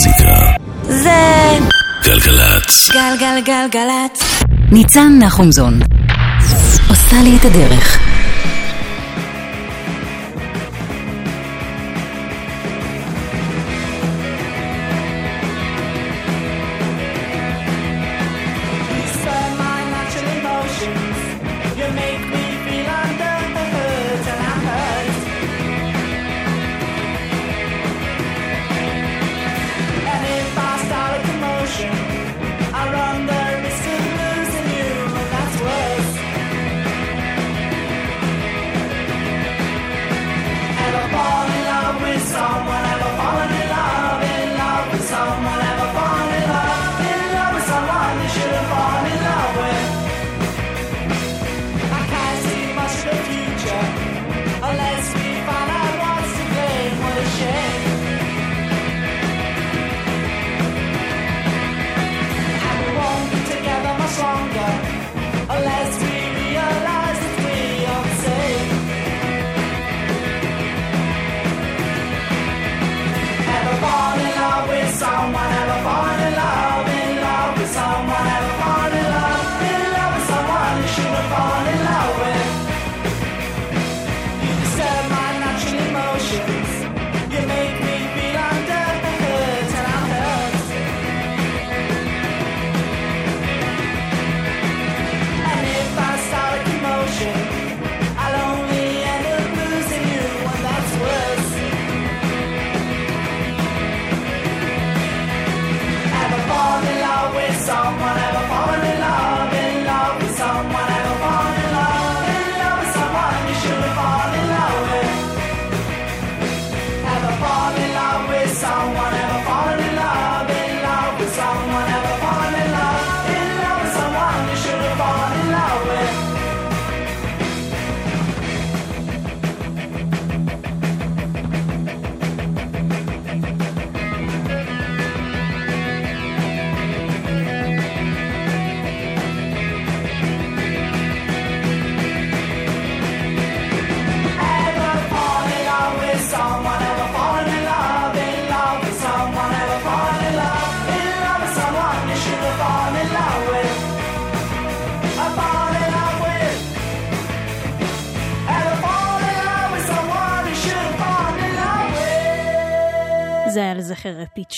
מוזיקה. זה... גלגלצ. גלגלגלגלצ. ניצן נחומזון. עושה לי את הדרך.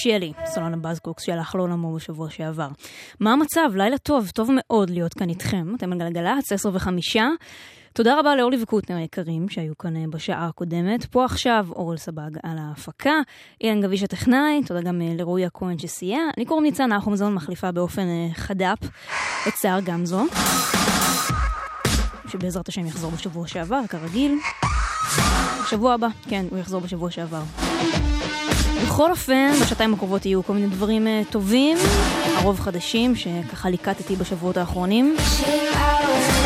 שלי, סולנה בזקוק, שהלך לעולמו לא בשבוע שעבר. מה המצב? לילה טוב, טוב מאוד להיות כאן איתכם. אתם על גלגלצ, עשר וחמישה. תודה רבה לאורלי וקוטנר היקרים שהיו כאן אה, בשעה הקודמת. פה עכשיו אורל סבג על ההפקה, אילן גביש הטכנאי, תודה גם אה, לרועי הכהן שסייע. אני קוראים ניצן אחומזון, מחליפה באופן אה, חד"פ את שיער גמזו, שבעזרת השם יחזור בשבוע שעבר, כרגיל. בשבוע הבא, כן, הוא יחזור בשבוע שעבר. בכל אופן, בשעתיים הקרובות יהיו כל מיני דברים אה, טובים, הרוב חדשים, שככה ליקטתי בשבועות האחרונים.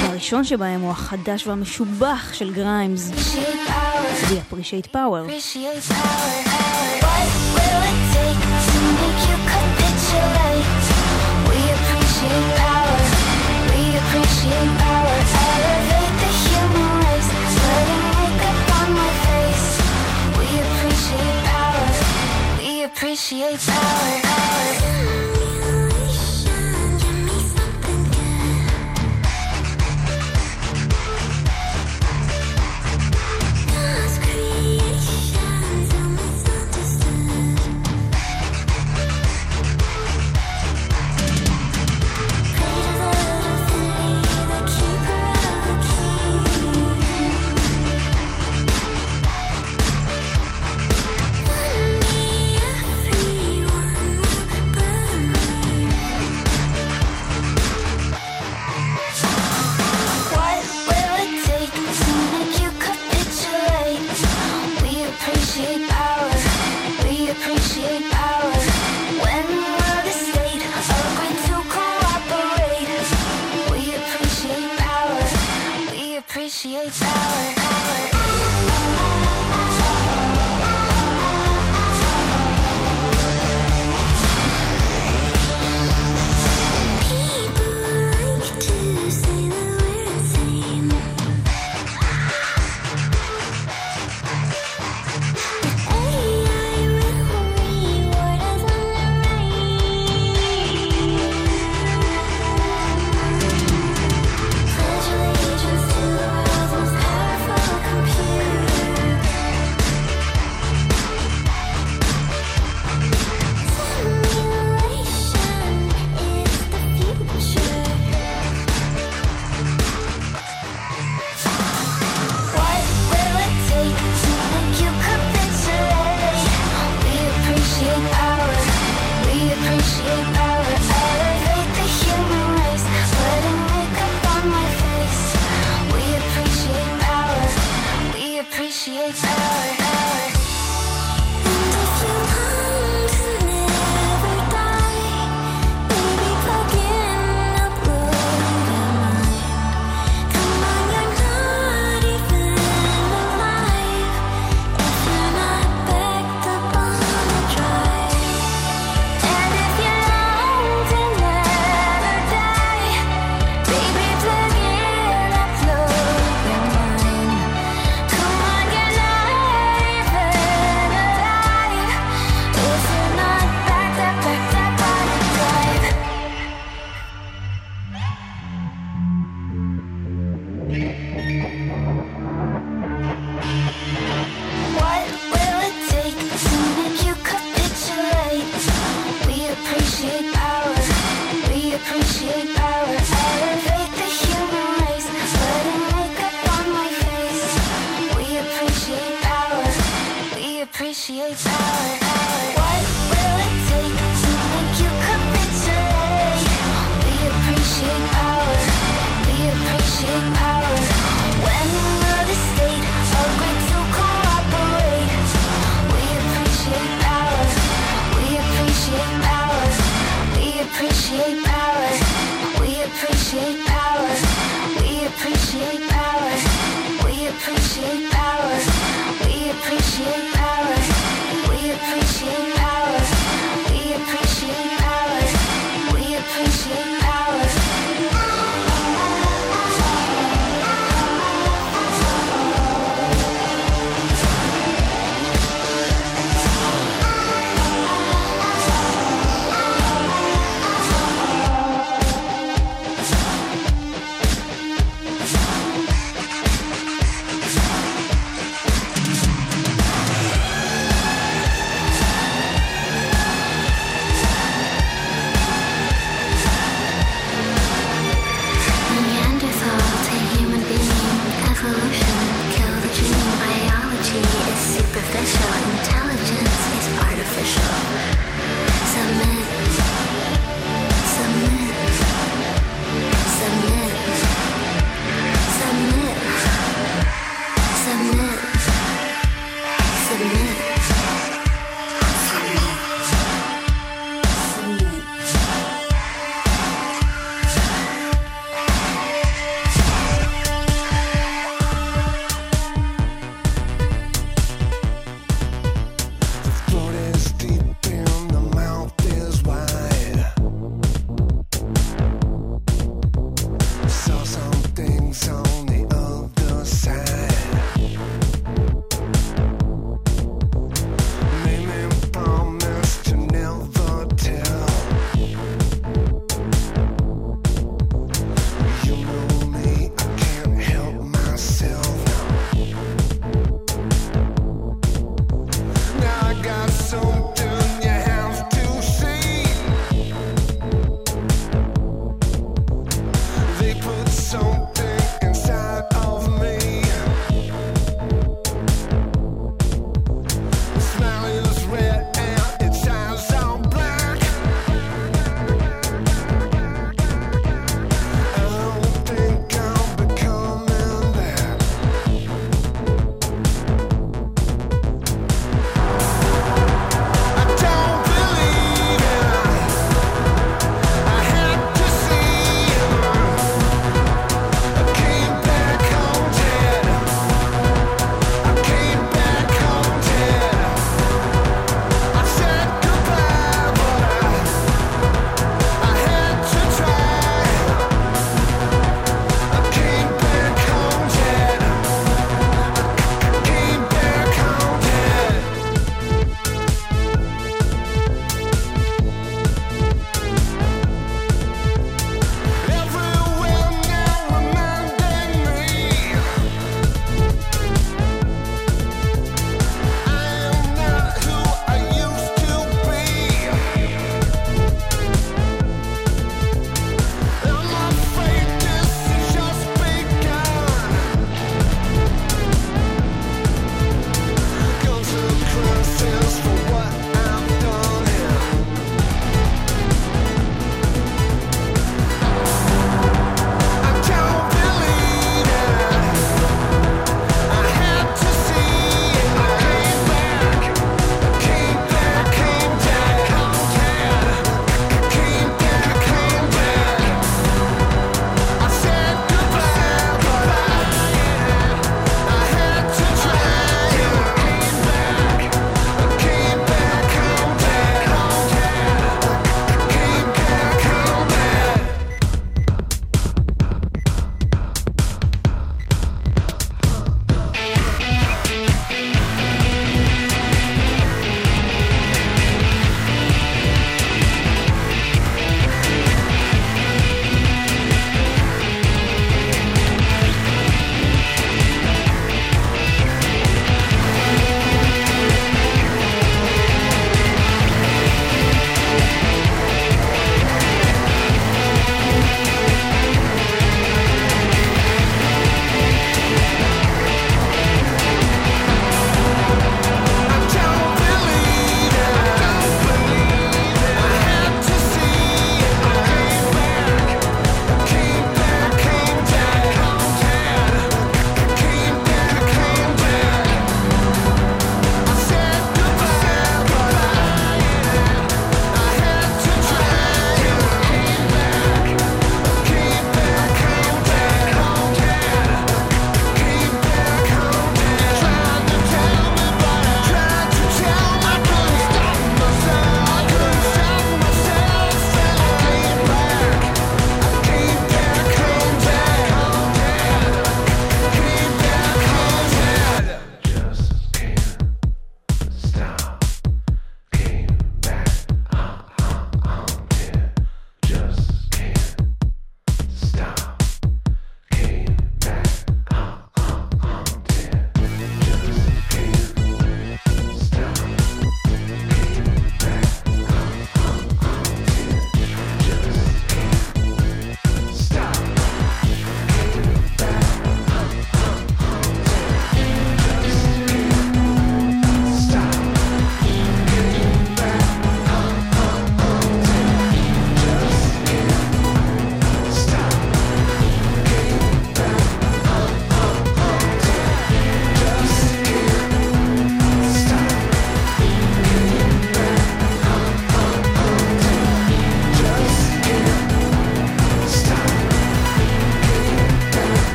הראשון שבהם הוא החדש והמשובח של גריימס. We appreciate power. What will it take to appreciate power. power.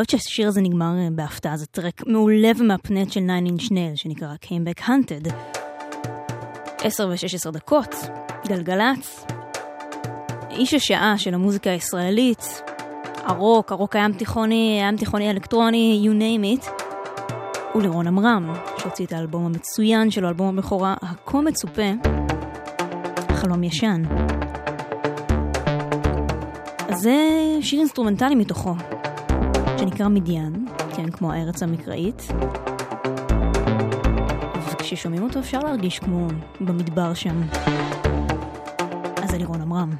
אוהבת שהשיר הזה נגמר אה, בהפתעה, זה טרק מעולה ומהפנט של 9 inch nail שנקרא Came Back Hunted. 10 ו-16 דקות, גלגלצ. איש השעה של המוזיקה הישראלית, הרוק, הרוק הים תיכוני, הים תיכוני אלקטרוני, you name it. ולירון עמרם, שהוציא את האלבום המצוין שלו, אלבום הבכורה הכה מצופה, חלום ישן. אז זה שיר אינסטרומנטלי מתוכו, שנקרא מדיין, כן, כמו הארץ המקראית. וכששומעים אותו אפשר להרגיש כמו במדבר שם. אז זה לירון עמרם.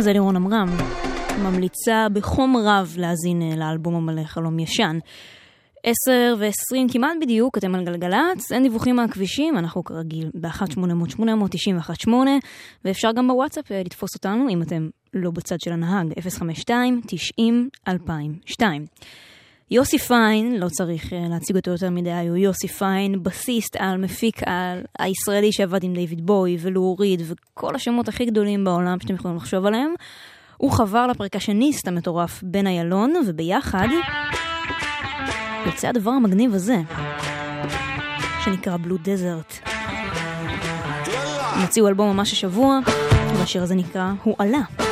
אז אלירון עמרם ממליצה בחום רב להאזין אה, לאלבום המלא חלום ישן. 10 ו-20 כמעט בדיוק, אתם על גלגלצ, אין דיווחים מהכבישים, אנחנו כרגיל ב-1-800-891-8, ואפשר גם בוואטסאפ אה, לתפוס אותנו אם אתם לא בצד של הנהג, 052-90-2002. יוסי פיין, לא צריך אה, להציג אותו יותר מדי, הוא יוסי פיין, בסיסט על, מפיק על, הישראלי שעבד עם דיוויד בוי ולוריד וכל השמות הכי גדולים בעולם שאתם יכולים לחשוב עליהם. הוא חבר לפרקשניסט המטורף בן איילון, וביחד יוצא הדבר המגניב הזה, שנקרא בלו דזרט. הם הוציאו אלבום ממש השבוע, והשיר הזה נקרא "הוא עלה".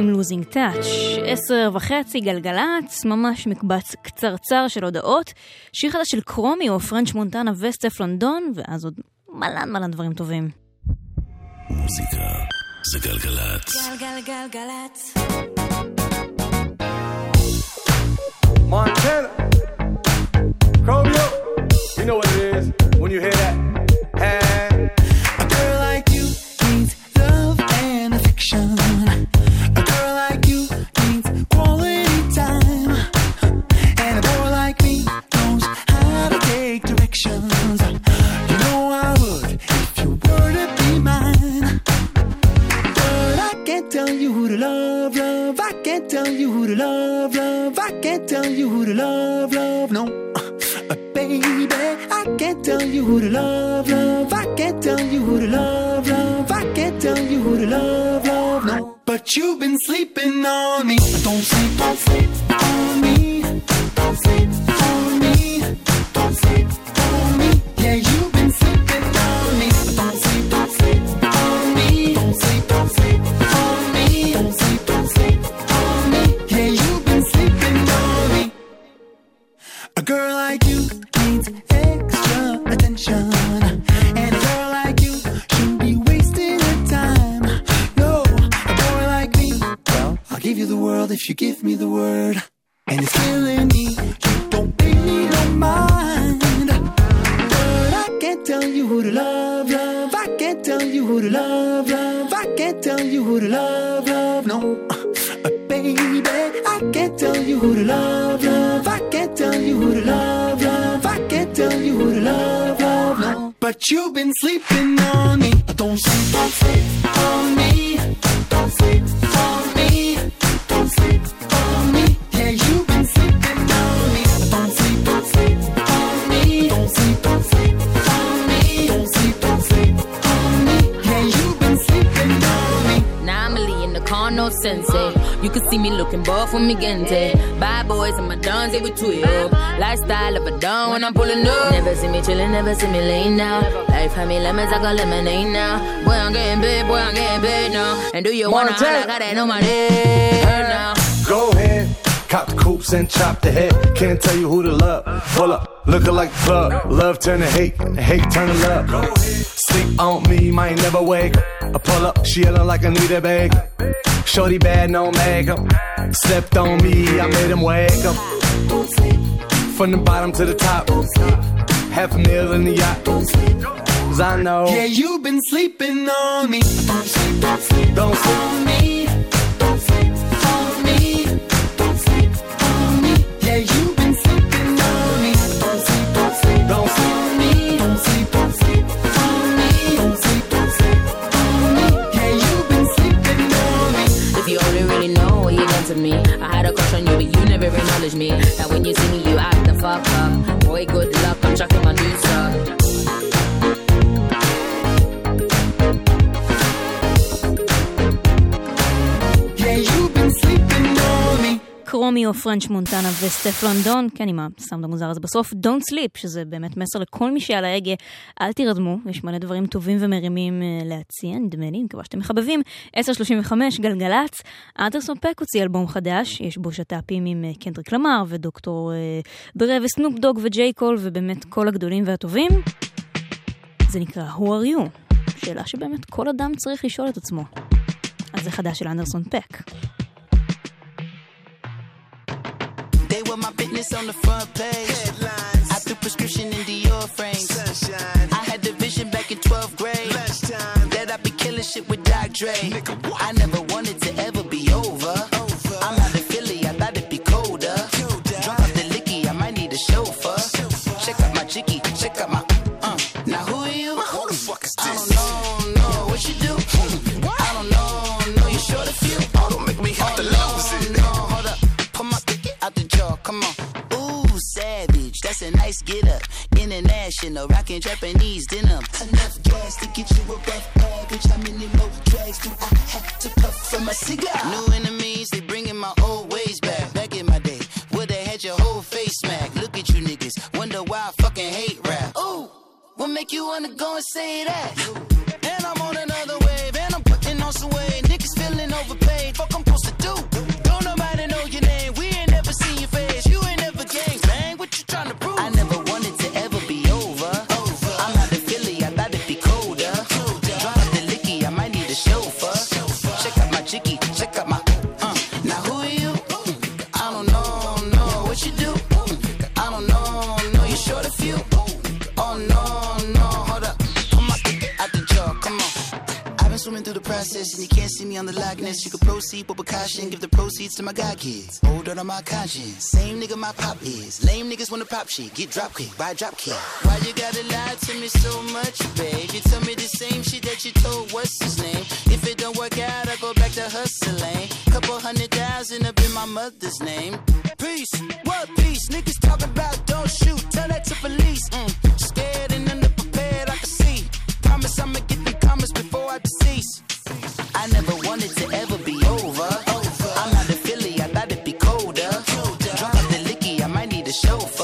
עם לוזינג טאץ'. עשר וחצי, גלגלצ, ממש מקבץ קצרצר של הודעות. שיר חדש של קרומיו, פרנץ' מונטנה וסטף לונדון, ואז עוד מלא מלא דברים טובים. מוזיקה זה גלגלצ. גלגלגלגלצ. Montana. Chromio. You know what it is when you hear that. Never see me laying now. Life had me lemons, I got lemonade now. Boy, I'm getting paid, boy, I'm getting paid now. And do you wanna Montana. holla, got that on my head now. Go ahead. Cop the coops and chop the head. Can't tell you who to love. Pull up, looking like the club. Love turn to hate, hate turn to love. Sleep on me, might never wake. I pull up, she yelling like I need a bag. Shorty bad, no makeup. Slept on me, I made him wake up. From the bottom to the top. Half a meal in the yacht. Cause I know. Yeah, you've been sleeping on me. Don't sleep, don't sleep, Don't sleep. on me. Don't sleep on me. Don't sleep on me. Yeah, you've been sleeping on me. Don't sleep, don't sleep, Don't sleep. on me. Don't sleep, don't sleep on me. Don't sleep, don't sleep on me. Yeah, you've been sleeping on me. If you only really know what you done to me. I had a crush on you, but you never acknowledged me. Now when you see me, you act the fuck up. Boy, good luck, I'm chucking my new קרומיו, פרנץ' מונטנה וסטף לונדון, כן, עם הסאונד המוזר הזה בסוף, Don't Sleep, שזה באמת מסר לכל מי שעל ההגה, אל תירדמו, יש מלא דברים טובים ומרימים אה, להציע, נדמה לי, מקווה שאתם מחבבים. 10.35, גלגלצ, אנדרסון פק הוציא אלבום חדש, יש בו שת"פים עם אה, קנדריק למר ודוקטור אה, דרה וסנופ דוג וג'יי קול, ובאמת כל הגדולים והטובים. זה נקרא Who are you? שאלה שבאמת כל אדם צריך לשאול את עצמו. אז זה חדש של אנדרסון פק. They were my business on the front page. Headlines. I threw prescription in Dior frames. Sunshine. I had the vision back in 12th grade. Lunchtime. That I'd be killing shit with Doc Dre. I never wanted to ever be over. I'm out of Philly, I thought it'd be colder. Drop out the licky, I might need a chauffeur. That's a nice get up. International, rockin' Japanese denim. Enough gas to get you above average. How many more drags do I have to puff from my cigar? New enemies, they bringing my old ways back. Back in my day, would have had your whole face smacked. Look at you niggas, wonder why I fucking hate rap. Ooh, what make you wanna go and say that? And I'm on another wave, and I'm putting on some weight. Niggas feeling overpaid, fuck I never wanted to. Swimming through the process, and you can't see me on the Loch-Ness. You can proceed with caution, give the proceeds to my god kids. Hold on my conscience, same nigga my pop is. Lame niggas wanna pop shit, get drop quick, buy drop kick. Why you gotta lie to me so much, babe? You tell me the same shit that you told what's his name. If it don't work out, I go back to hustling. Couple hundred thousand up in my mother's name. Peace, what peace? Niggas talking about don't shoot, tell that to police. Mm. Scared and underprepared, I can see. Promise I'ma get comments before I decease. I never wanted to ever be over. I'm out of Philly, I thought it'd be colder. Drop the licky, I might need a chauffeur.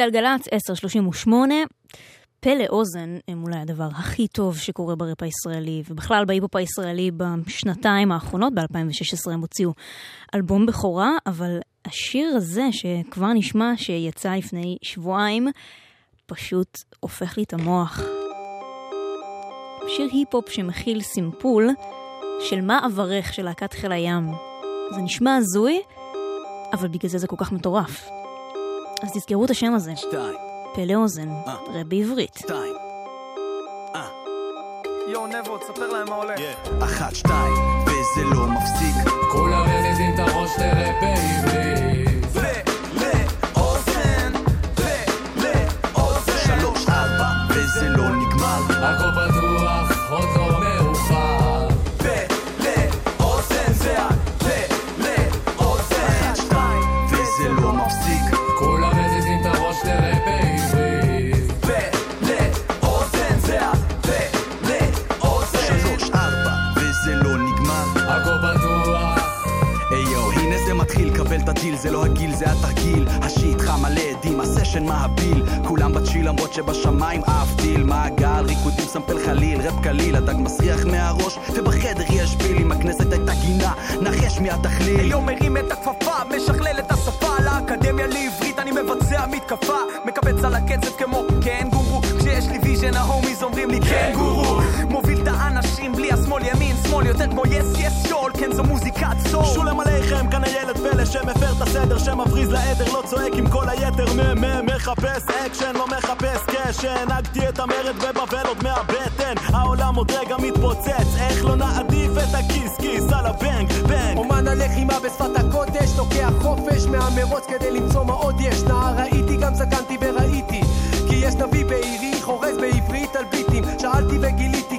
גלגלצ 1038, פה לאוזן הם אולי הדבר הכי טוב שקורה בראפ הישראלי, ובכלל בהיפ-הופ הישראלי בשנתיים האחרונות, ב-2016 הם הוציאו אלבום בכורה, אבל השיר הזה שכבר נשמע, שיצא לפני שבועיים, פשוט הופך לי את המוח. שיר היפ-הופ שמכיל סימפול של מה אברך של להקת חיל הים. זה נשמע הזוי, אבל בגלל זה זה כל כך מטורף. אז תזכרו את השם הזה. שתיים, פה לאוזן, רב בעברית. שתיים, יואו נבו, תספר להם מה עולה. אחת, שתיים, וזה לא מפסיק. כולם מזיזים את הראש לראפ הדיל, זה לא הגיל, זה התרגיל. השיט חם מלא עדים, הסשן מהביל. כולם בצ'יל למרות שבשמיים אף טיל. מעגל, ריקודים סמפל חליל, רפ קליל, הדג מסריח מהראש, ובחדר יש ביל. אם הכנסת הייתה גינה, נחש מי התכליל. היום מרים את הכפפה, משכלל את השפה לאקדמיה לעברית, אני מבצע מתקפה מקבץ על הקצב כמו קנגורו כשיש לי ויז'ן ההומיז אומרים לי קנגורו מוביל השמאל ימין שמאל יותר כמו יס יס יול כן זו מוזיקת סול שולם עליכם, כאן הילד פלא שמפר את הסדר, שמבריז לעדר, לא צועק עם כל היתר, מ מ מחפש אקשן, לא מחפש קשן, הגתי את המרד בבבל עוד מהבטן, העולם עוד רגע מתפוצץ, איך לא נעדיף את הכיס כיס על הבנג בנג אומן הלחימה בשפת הקודש, לוקח חופש מהמרוץ כדי למצוא מה עוד יש. נער ראיתי, גם זקנתי וראיתי. כי יש נביא בעירי, חורז בעברית על ביטים. שאלתי וגיליתי,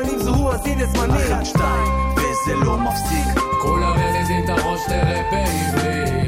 אני. הסימנים זוהו, אז הנה זמני. אחת, שתיים, וזה לא מפסיק. כולם מזיזים את הראש לראפ בעברית.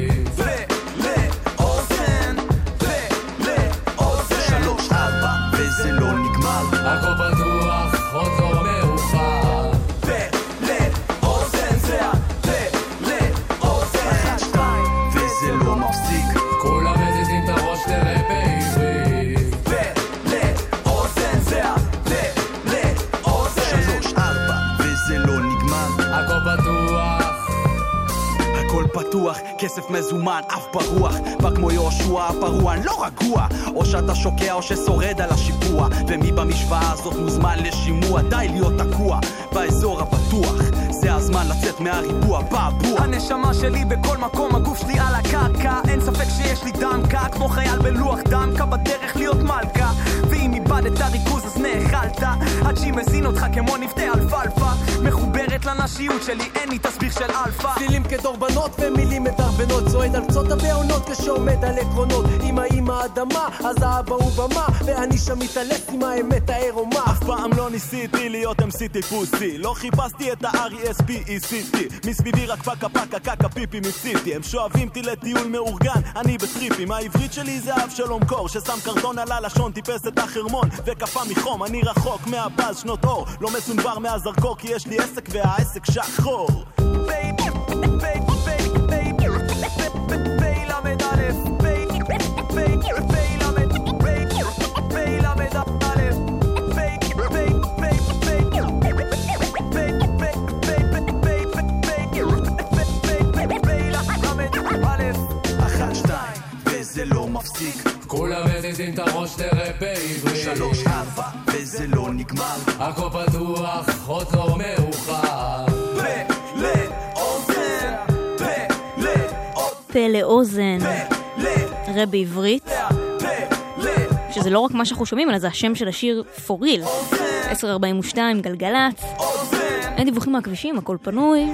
מזומן, אף ברוח. בא כמו יהושע הפרוע, אני לא רגוע. או שאתה שוקע או ששורד על השיפוע. ומי במשוואה הזאת מוזמן לשימוע, די להיות תקוע באזור הפתוח. זה הזמן לצאת מהריבוע, בעבוע. הנשמה שלי בכל מקום, הגוף שלי על הקרקע אין ספק שיש לי דמקה כמו חייל בלוח דמקה בדרך להיות מלכה ואם איבדת ריכוז עלתה עד שהיא מזין אותך כמו נפטי אלפלפה מחוברת לנשיות שלי, אין לי תסביך של אלפא. צלילים כדורבנות ומילים מדרבנות. צועד על קצות הבהונות כשעומד על עקרונות. עם האמא אדמה, אז האבא הוא במה. ואני שם מתעלף עם האמת העירומה. אף פעם לא ניסיתי להיות MC טיפוסי לא חיפשתי את ה-R-E-S-P-E-C-T מסביבי רק פקה פקה קקה פיפי מציתי. הם שואבים אותי לטיול מאורגן, אני בטריפים. העברית שלי זה אבשלום קור ששם קרטון על הלשון טיפס את החרמון וקפא מחום אני רחוק מהבאז שנות אור. לא מסונוור מהזרקור כי יש לי עסק והעסק שחור. אחת, וזה לא מפסיק. כולם מזיזים את הראש תראה בעברית. שלוש, ארבע, וזה לא נגמר. הכל פתוח, עוד לא מאוחר. פה לאוזן, פה לאוזן, פה לאוזן, פה רב בעברית, שזה לא רק מה שאנחנו שומעים, אלא זה השם של השיר for real. 1042 גלגלצ, אין דיווחים מהכבישים, הכל פנוי,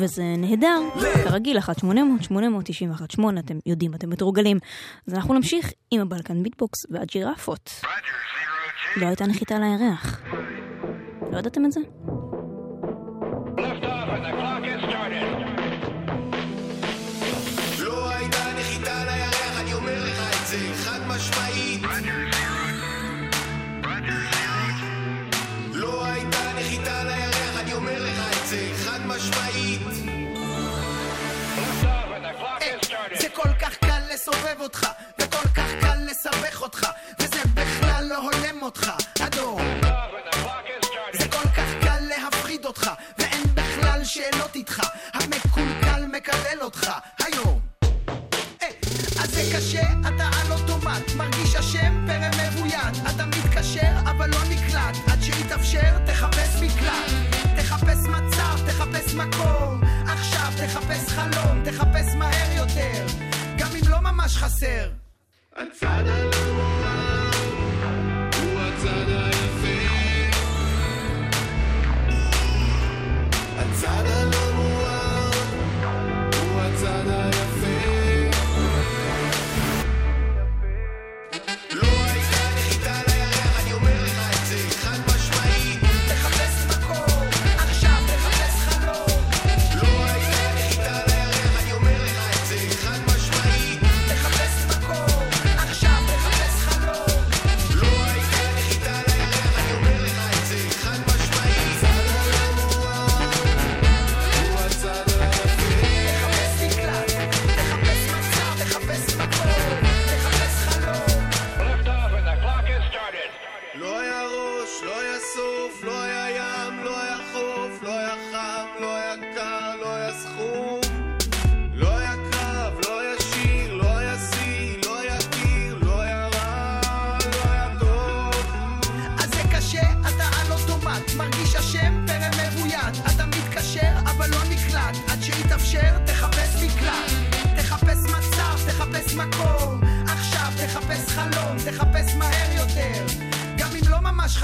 וזה נהדר. כרגיל, 1-800-891-8, אתם יודעים, אתם מתורגלים. אז אנחנו נמשיך עם הבלקן ביטבוקס והג'ירפות. לא הייתה נחיתה על הירח. לא ידעתם את זה? לא לסובב אותך, וכל כך קל לסבך אותך, וזה בכלל לא הולם אותך, אדום. זה כל כך קל להפחיד אותך, ואין בכלל שאלות איתך, המקולקל מקלל אותך, היום. אז זה קשה, אתה על אוטומט, מרגיש אשם, פרא מבוית, אתה מתקשר אבל לא נקלט, עד שיתאפשר תחפש מקלט, תחפש מצב, תחפש מקום, עכשיו תחפש חלום, תחפש מהר יותר, ממש חסר. הצד הלא הוא הצד היפה.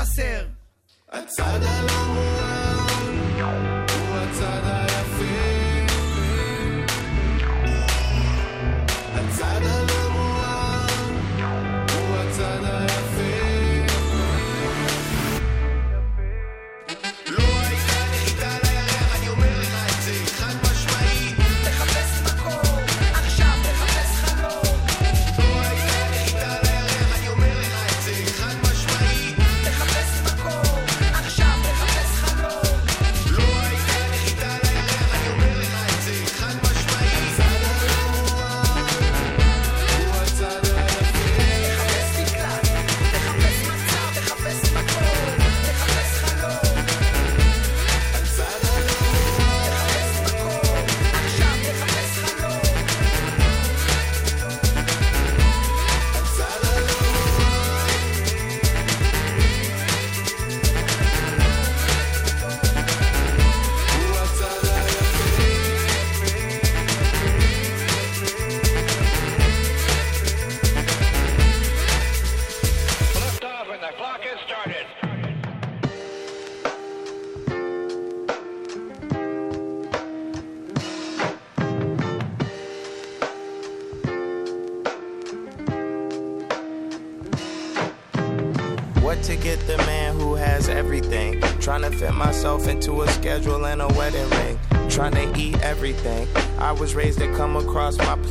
חסר. הצד הלא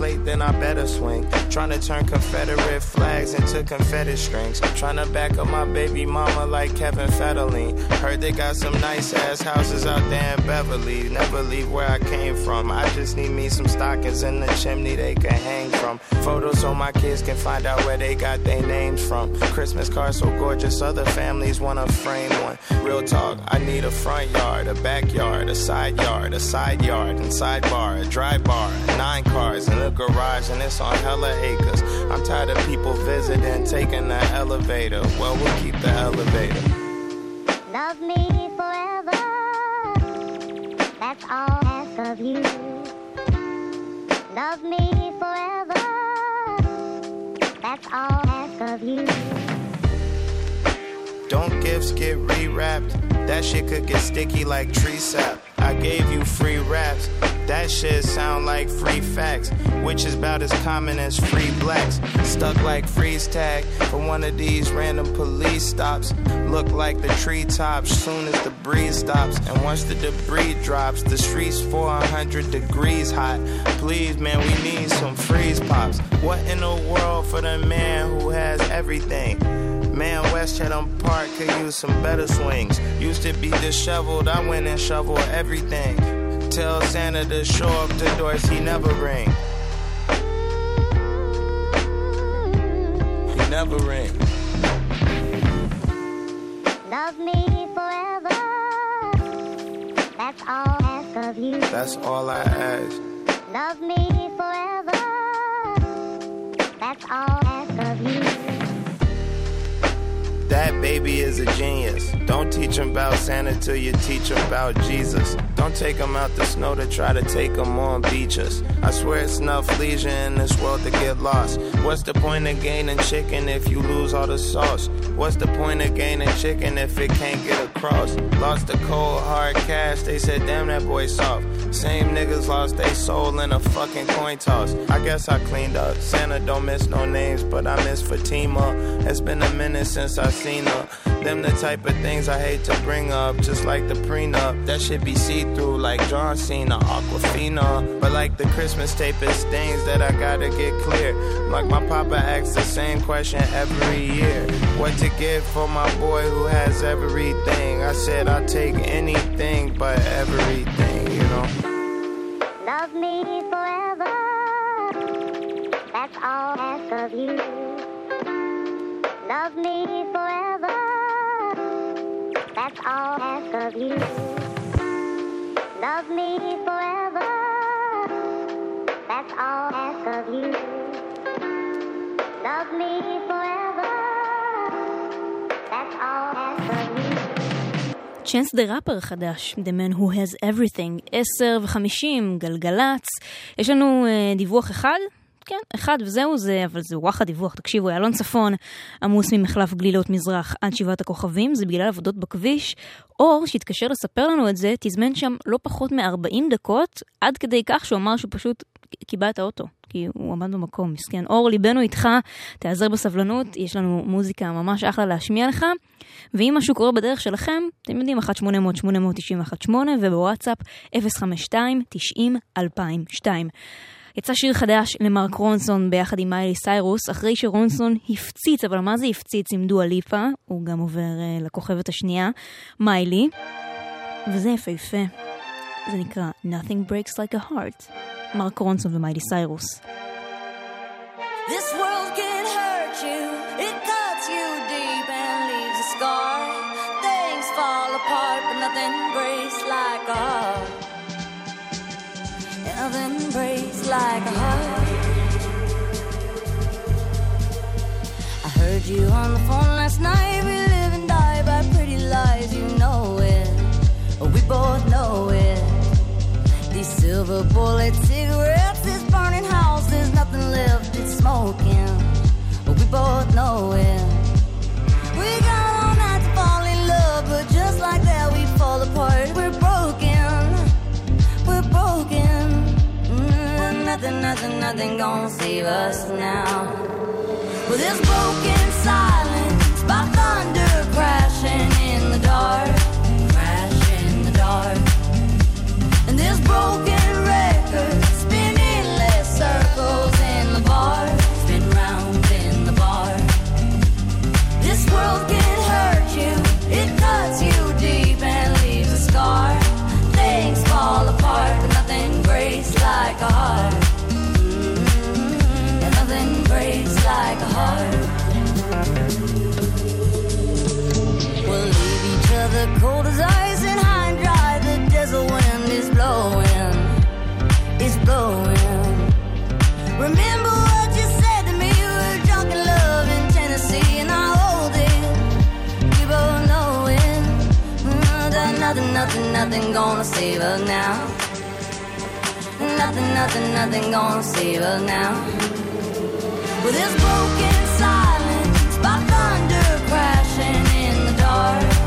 plate, then I better swing. Trying to turn Confederate flags into Confederate strings. Trying to back up my baby mama like Kevin Federline. Heard they got some nice ass houses out there in Beverly. Never leave where I came from. I just need me some stockings in the chimney they can hang from. Photos so my kids can find out where they got their names from. Christmas cards so gorgeous, other families wanna frame one. Real talk, I need a front yard, a backyard, a side yard, a side yard, and sidebar, a dry bar, nine cars in a garage, and it's on hella acres. I'm tired of people visiting, taking the elevator. Well, we'll keep the elevator. Shit could get sticky like tree sap. I gave you free raps. That shit sound like free facts, which is about as common as free blacks. Stuck like freeze tag for one of these random police stops. Look like the treetops soon as the breeze stops. And once the debris drops, the streets 400 degrees hot. Please, man, we need some freeze pops. What in the world for the man who has everything? Man, West Chatham Park could use some better swings. Used to be disheveled, I went and shoveled everything. Tell Santa to show up the doors he never ring. He never ring. Love me forever. That's all I ask of you. That's all I ask. Love me forever. That's all I ask of you. That baby is a genius. Don't teach him about Santa till you teach him about Jesus. Don't take him out the snow to try to take him on beaches. I swear it's enough leisure in this world to get lost. What's the point of gaining chicken if you lose all the sauce? What's the point of gaining chicken if it can't get across? Lost the cold hard cash, they said, damn that boy soft. Same niggas lost their soul in a fucking coin toss. I guess I cleaned up. Santa don't miss no names, but I miss Fatima. It's been a minute since I seen her. Them the type of things I hate to bring up, just like the prenup. That should be see through like John Cena, Aquafina. But like the Christmas tape, it's things that I gotta get clear. Like my papa asks the same question every year. What to get for my boy who has everything? I said I'll take anything but everything, me forever. That's all I ask of you. Love me forever. That's all I ask of you. Love me forever. That's all I ask of you. Love me forever. צ'אנס דה ראפר החדש, The Man Who Has Everything, 10 ו-50, גלגלצ. יש לנו uh, דיווח אחד, כן, אחד וזהו זה, אבל זה וואחד דיווח, תקשיבו, איילון צפון עמוס ממחלף גלילות מזרח עד שבעת הכוכבים, זה בגלל עבודות בכביש. אור, שהתקשר לספר לנו את זה, תזמן שם לא פחות מ-40 דקות, עד כדי כך שהוא אמר שהוא פשוט קיבע את האוטו, כי הוא עמד במקום, מסכן. אור, ליבנו איתך, תיעזר בסבלנות, יש לנו מוזיקה ממש אחלה להשמיע לך. ואם משהו קורה בדרך שלכם, אתם יודעים, 1-800-891-8 ובוואטסאפ 052-90-2002. יצא שיר חדש למרק רונסון ביחד עם מיילי סיירוס, אחרי שרונסון הפציץ, אבל מה זה הפציץ עם דואה ליפה? הוא גם עובר uh, לכוכבת השנייה, מיילי, וזה יפהפה. זה נקרא Nothing Breaks Like a Heart, מרק רונסון ומיילי סיירוס. This world can hurt you, it cuts you deep and leaves a scar. Things fall apart, but nothing breaks like a heart. Nothing breaks like a heart. I heard you on the phone last night. silver bullet cigarettes, this burning house, there's nothing left, it's smoking. But we both know it. We got all night to fall in love, but just like that, we fall apart. We're broken, we're broken. Mm, nothing, nothing, nothing gonna save us now. Well, there's broken silence by thunder crashing in the dark, crashing in the dark, and there's broken. like a heart. and nothing breaks like a heart. We'll leave each other cold as ice and high and dry. The desert wind is blowing, it's blowing. Remember what you said to me. We were love in Tennessee, and I hold it. We both know it. Mm, nothing, nothing, nothing gonna save us now nothing, nothing, nothing gonna save us now. With this broken silence, by thunder crashing in the dark.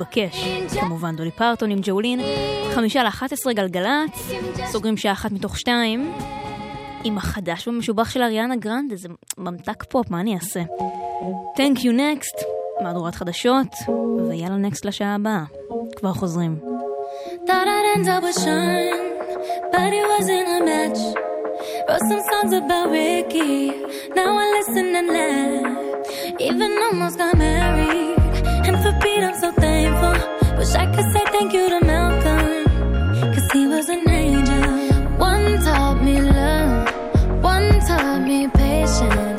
מתבקש. כמובן דולי פרטון עם Jolene. חמישה לאחת עשרה גלגלצ, סוגרים שעה אחת מתוך שתיים. עם החדש והמשובח של אריאנה גרנדה, איזה ממתק פופ, מה אני אעשה? Thank you next, מהדורת חדשות, ויאללה next לשעה הבאה. כבר חוזרים. Wrote some songs about Ricky. Now I listen and laugh. Even almost got married. And for Pete, I'm so thankful. Wish I could say thank you to Malcolm, cause he was an angel. One taught me love, one taught me patience.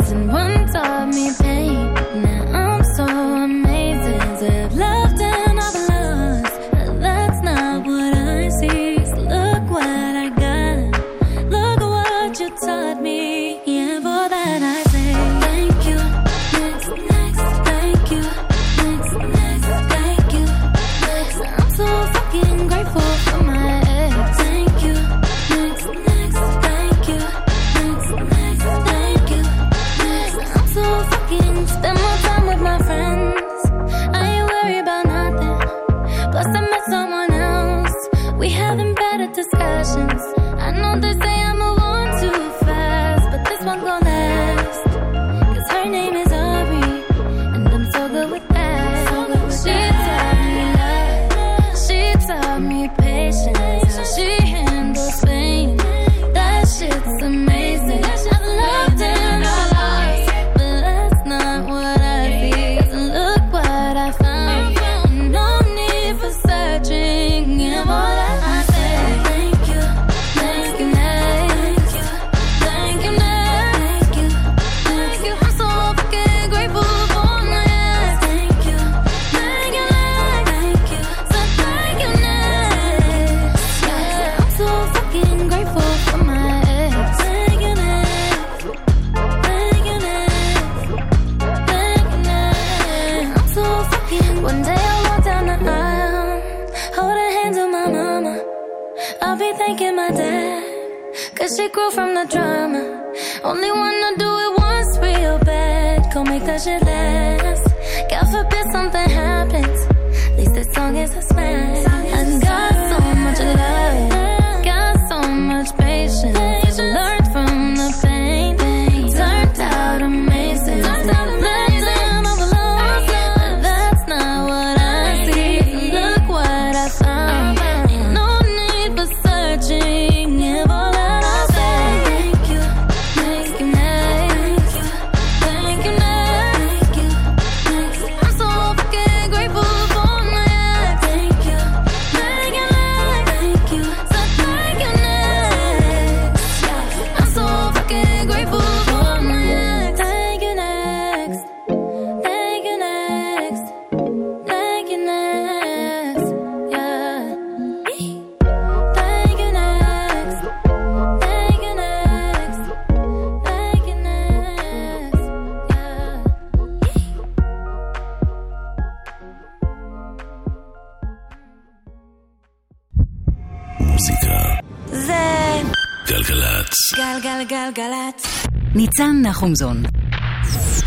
חומזון.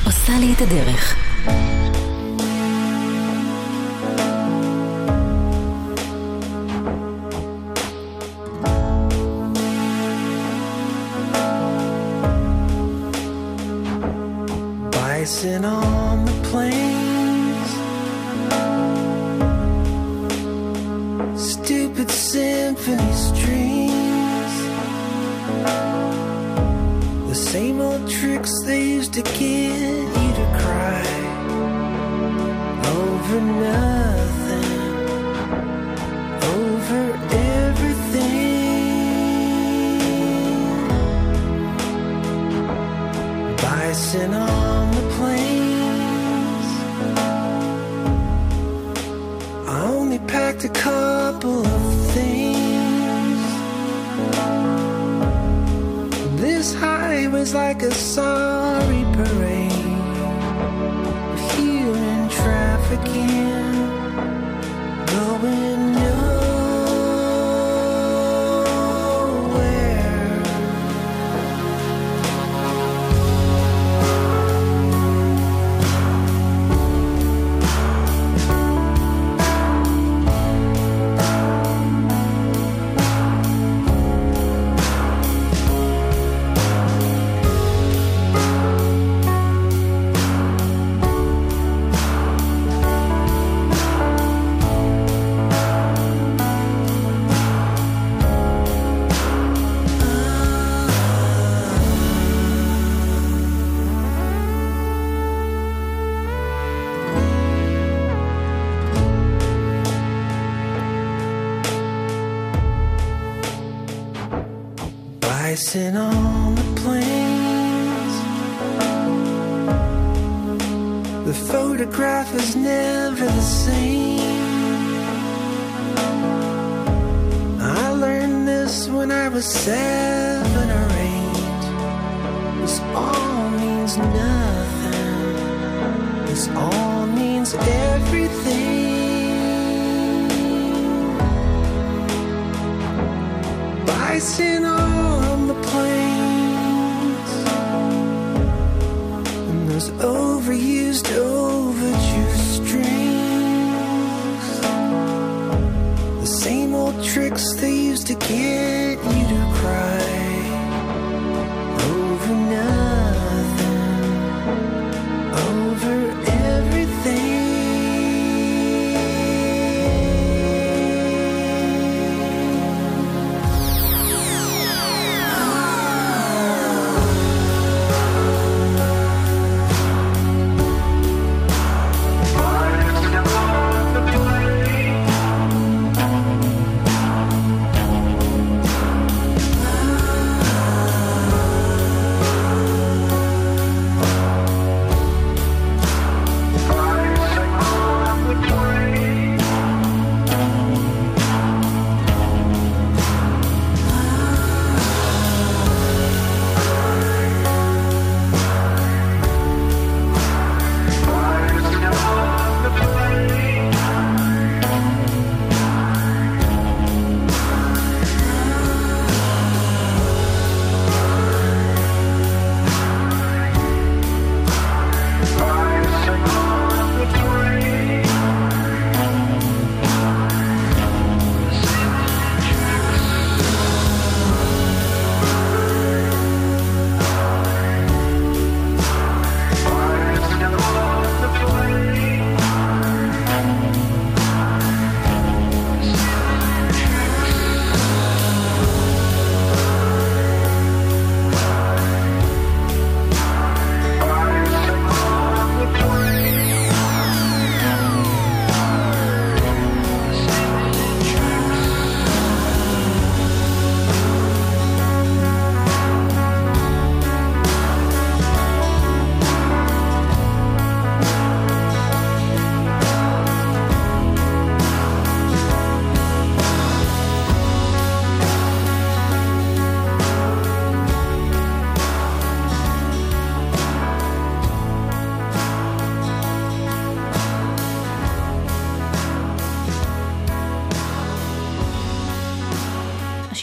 עושה לי את הדרך. Bison on the plains Stupid symphony streams, The same old tree Slaves to get you to cry over nothing, over everything. Bison on the plains. I only packed a couple of was like a sorry parade. Of human trafficking, going dancing on.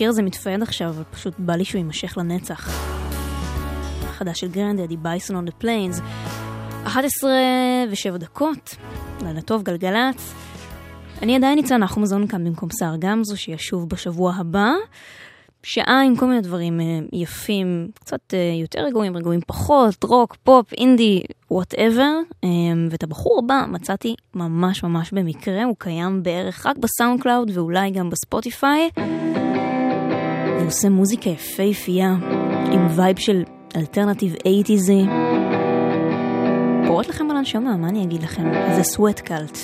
השיר הזה מתפייד עכשיו, אבל פשוט בא לי שהוא יימשך לנצח. החדש של גרנדדי, Bison on the plains. 11 ו-7 דקות, לילה טוב, גלגלצ. אני עדיין ניצן נחומזון כאן במקום סער גמזו, שישוב בשבוע הבא. שעה עם כל מיני דברים אה, יפים, קצת אה, יותר רגועים, רגועים פחות, רוק, פופ, אינדי, whatever. ואת הבחור הבא מצאתי ממש ממש במקרה, הוא קיים בערך רק בסאונד קלאוד ואולי גם בספוטיפיי. עושה מוזיקה יפהפייה, עם vibe של alternative eighties י. פורט לכם על הנשמה, מה אני אגיד לכם? זה Sweat Cult.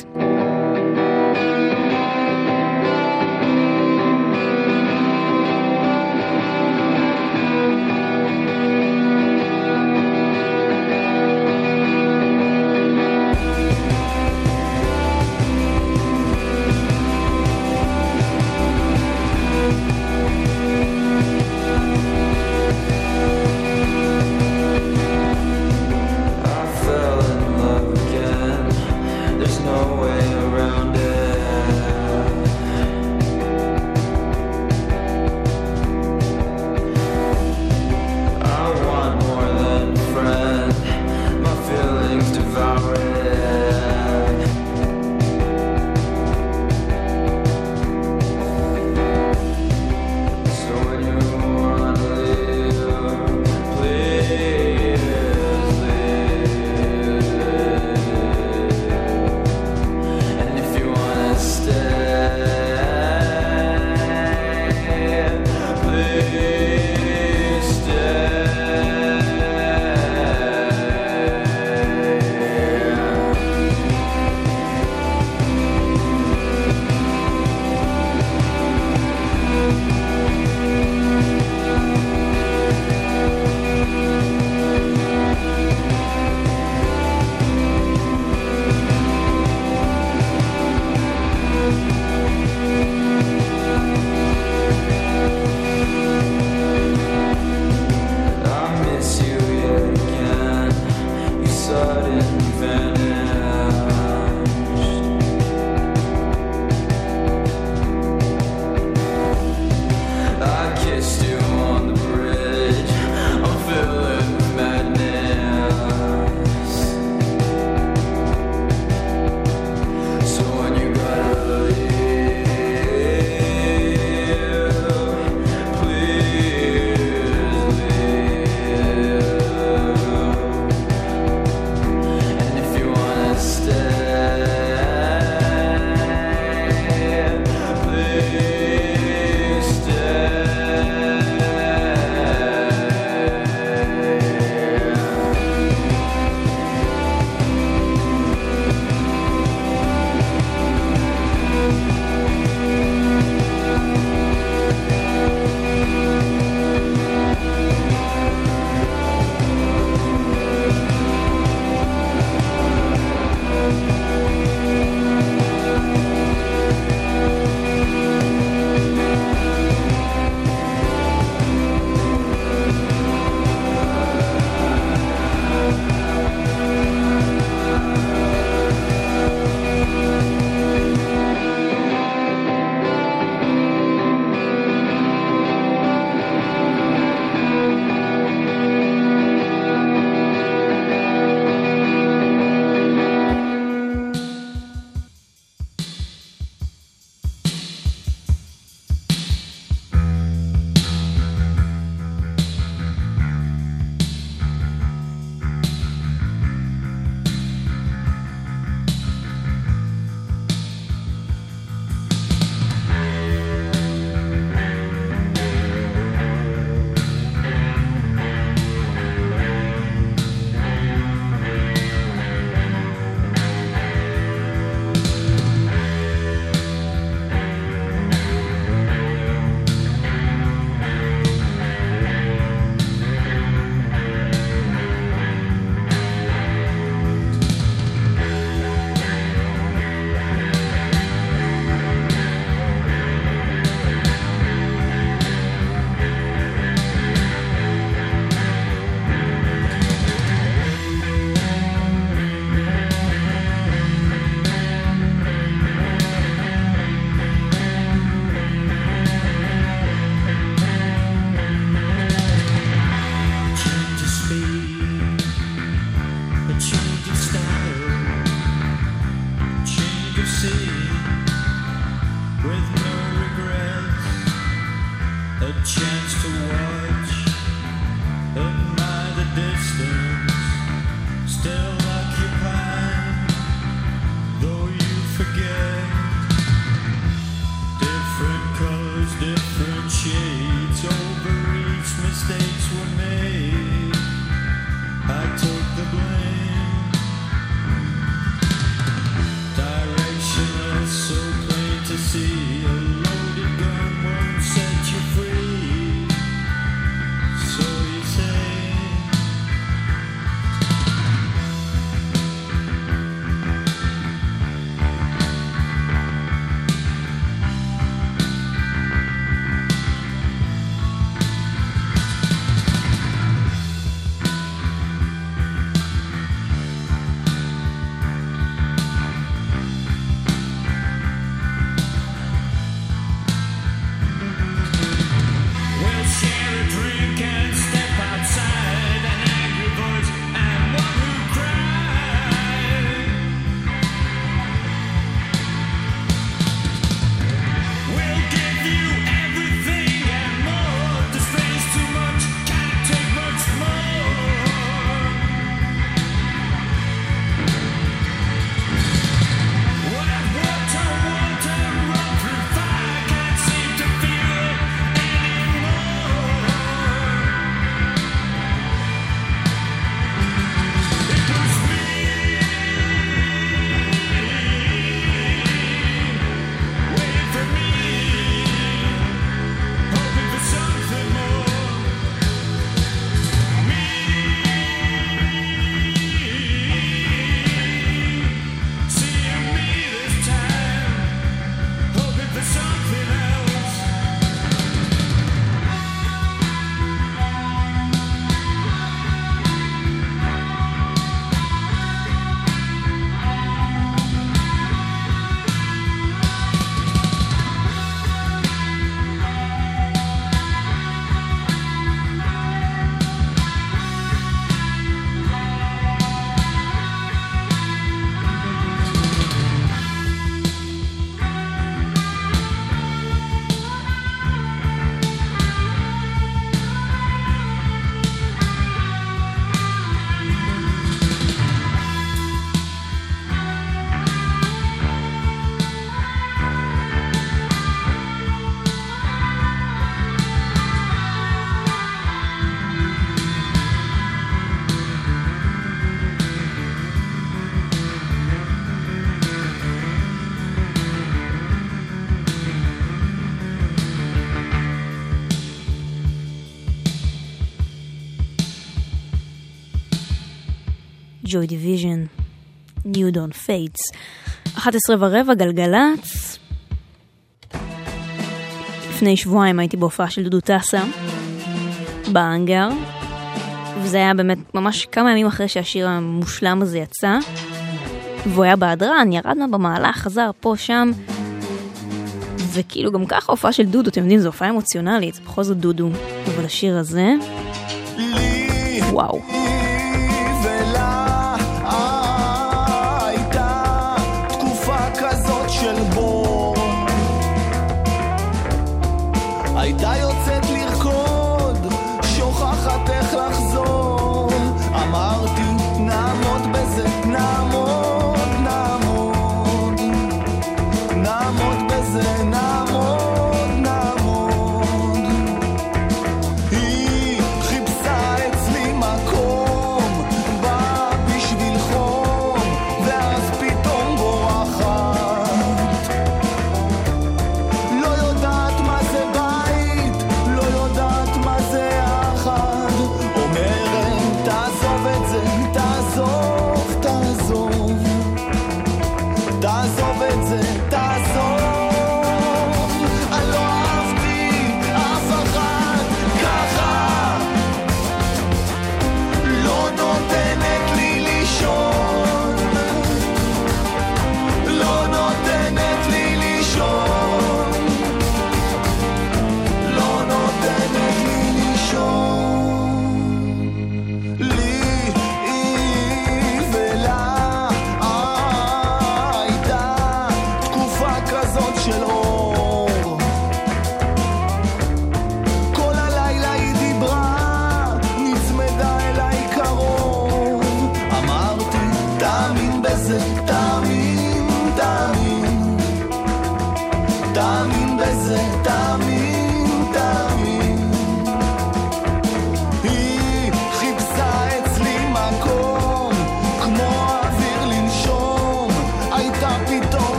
Joy Division, New Dawn Fades. 11 ורבע, גלגלצ. לפני שבועיים הייתי בהופעה של דודו טסה, בהאנגר, וזה היה באמת ממש כמה ימים אחרי שהשיר המושלם הזה יצא, והוא היה בהדרן, ירד מהבמה, עלה, חזר פה, שם. וכאילו גם ככה הופעה של דודו, אתם יודעים, זו הופעה אמוציונלית, בכל זאת דודו. אבל השיר הזה, וואו.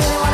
more.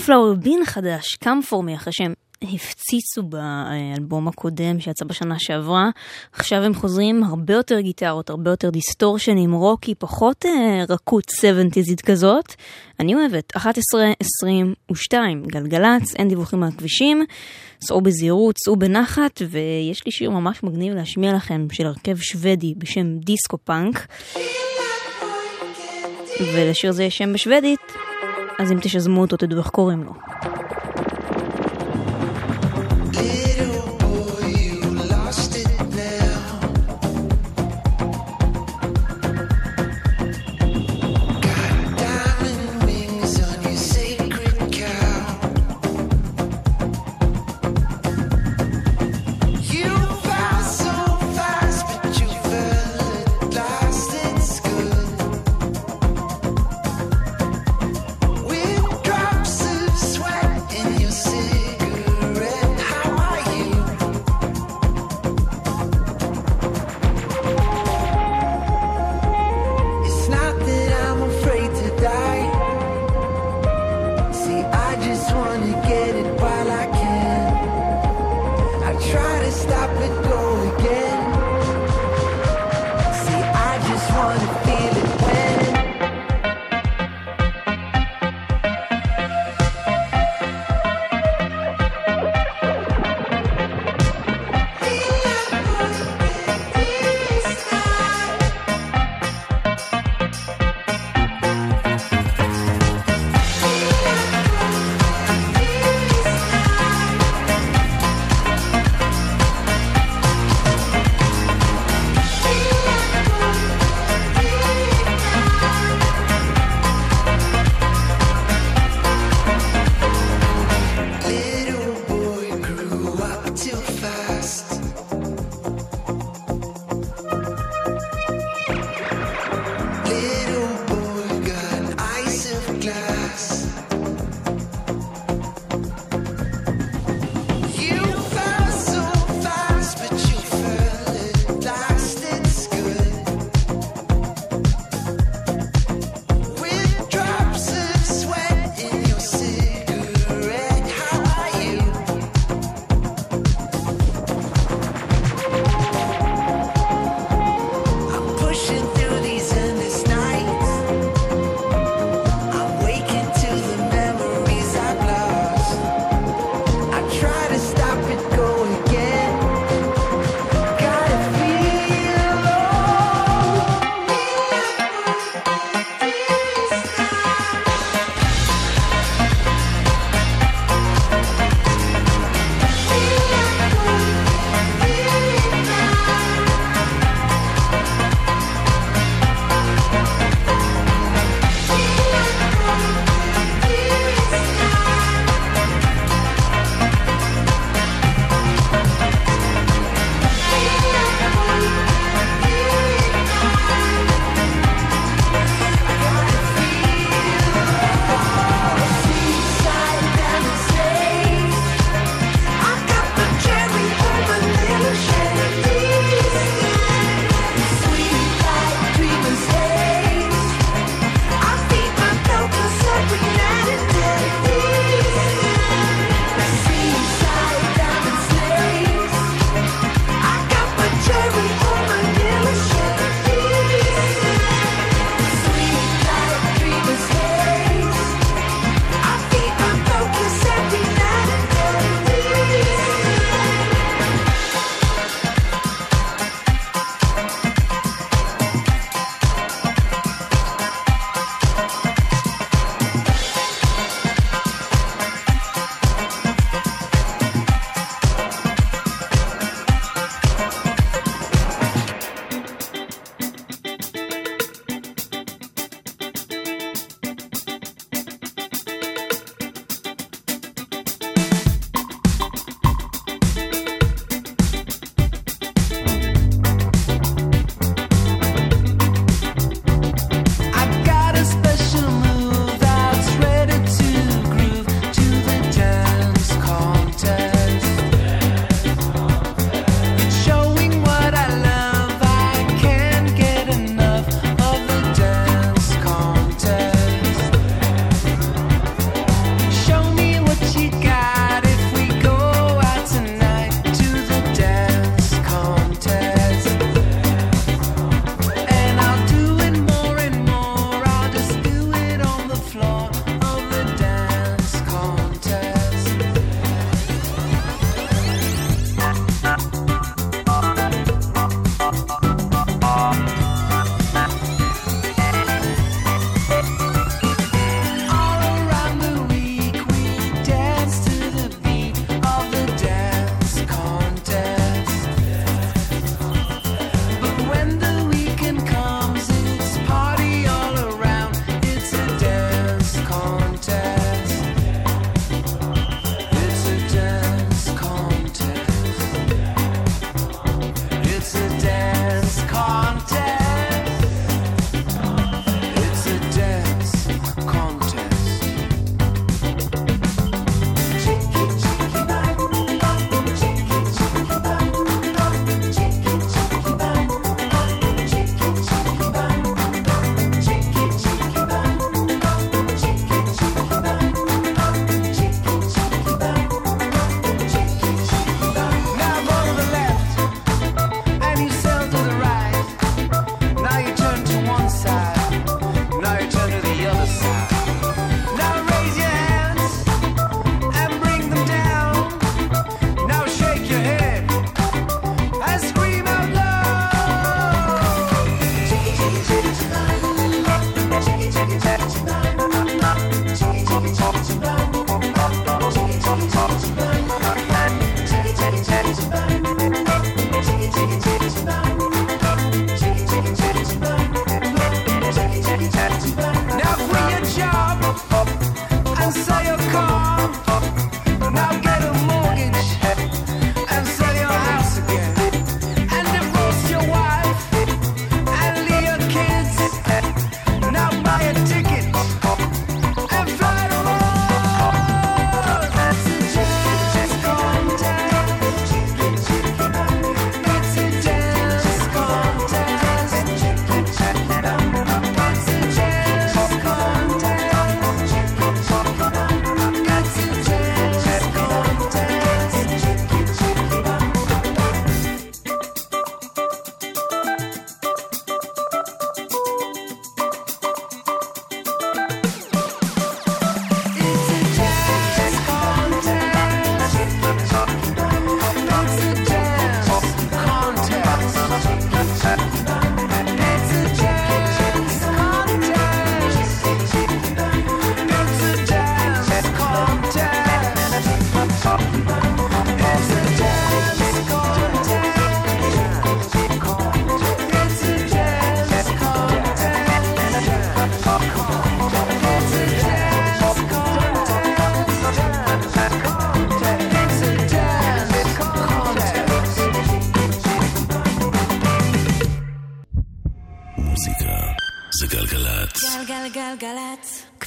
סנפלאואר בין חדש, קם פורמי, אחרי שהם הפציצו באלבום הקודם שיצא בשנה שעברה. עכשיו הם חוזרים הרבה יותר גיטרות, הרבה יותר דיסטורשנים, רוקי, פחות אה, רכות 70'סית כזאת. אני אוהבת, 11.22, גלגלצ, אין דיווחים מהכבישים, סעו בזהירות, סעו בנחת, ויש לי שיר ממש מגניב להשמיע לכם של הרכב שוודי בשם דיסקו פאנק. ולשיר זה יש שם בשוודית, אז אם תשזמו אותו תדעו איך קוראים לו.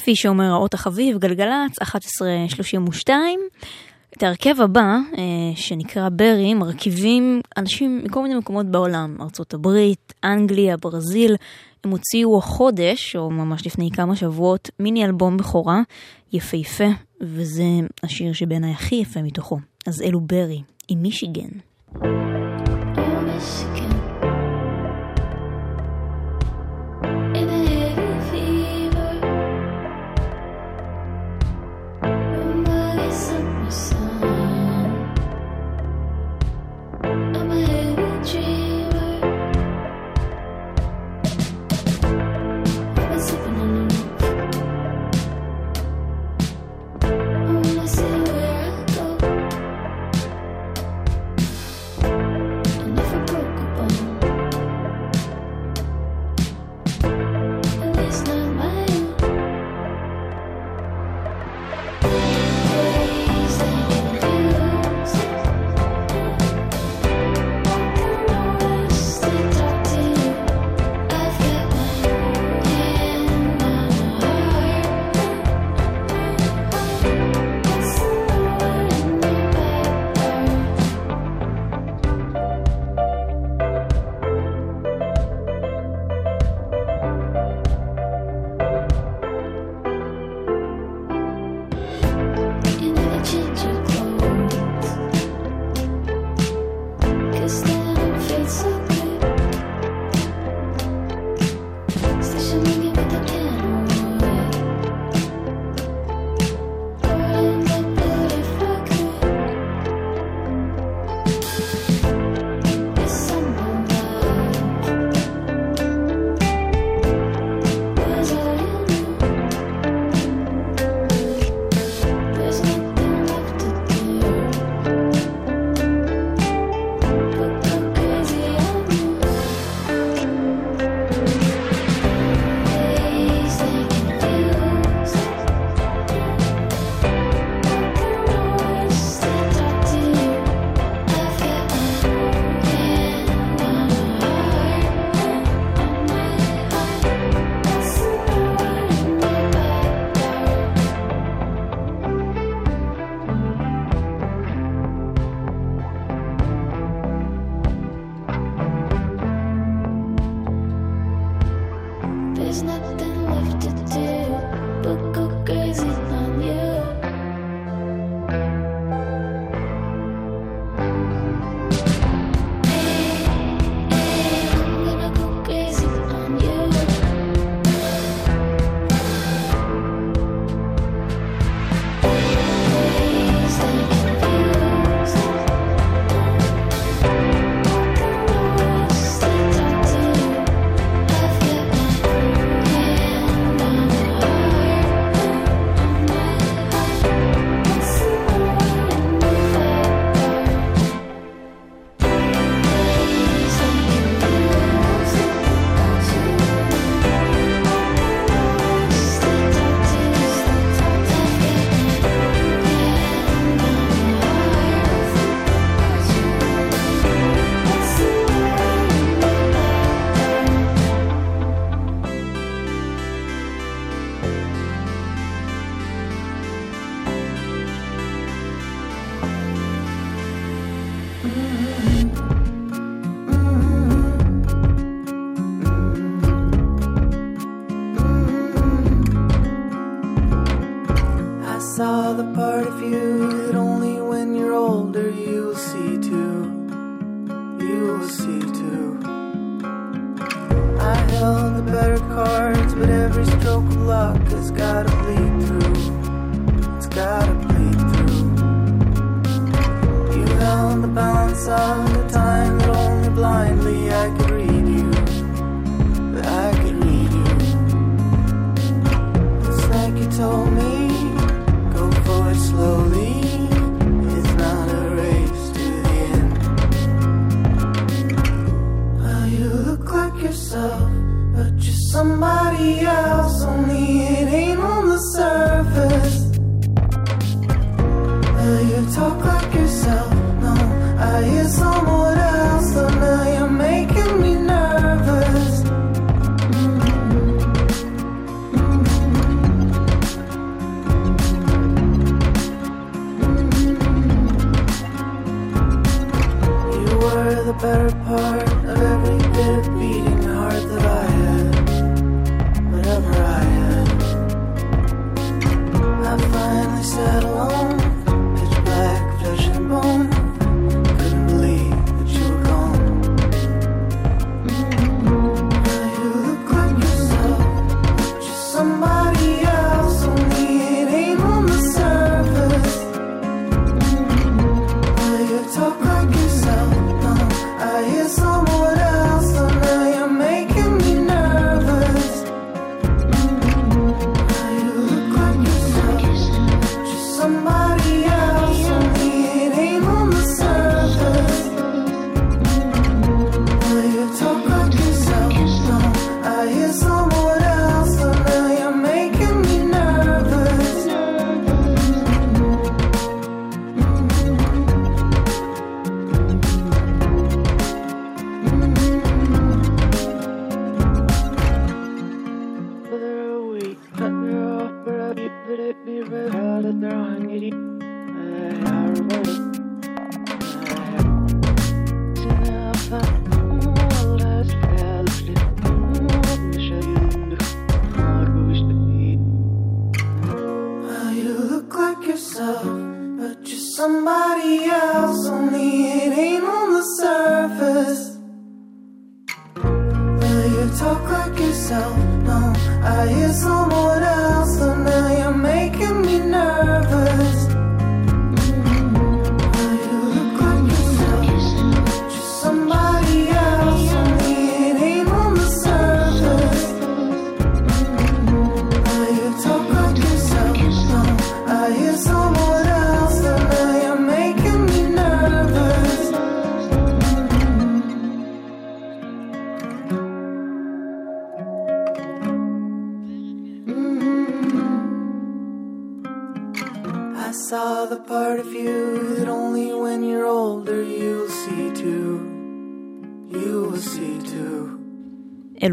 כפי שאומר האות החביב, גלגלצ, 11.32. את ההרכב הבא, אה, שנקרא ברי, מרכיבים אנשים מכל מיני מקומות בעולם, ארצות הברית, אנגליה, ברזיל. הם הוציאו החודש, או ממש לפני כמה שבועות, מיני אלבום בכורה, יפהפה, וזה השיר שבעיניי הכי יפה מתוכו. אז אלו ברי, עם מישיגן. Oh,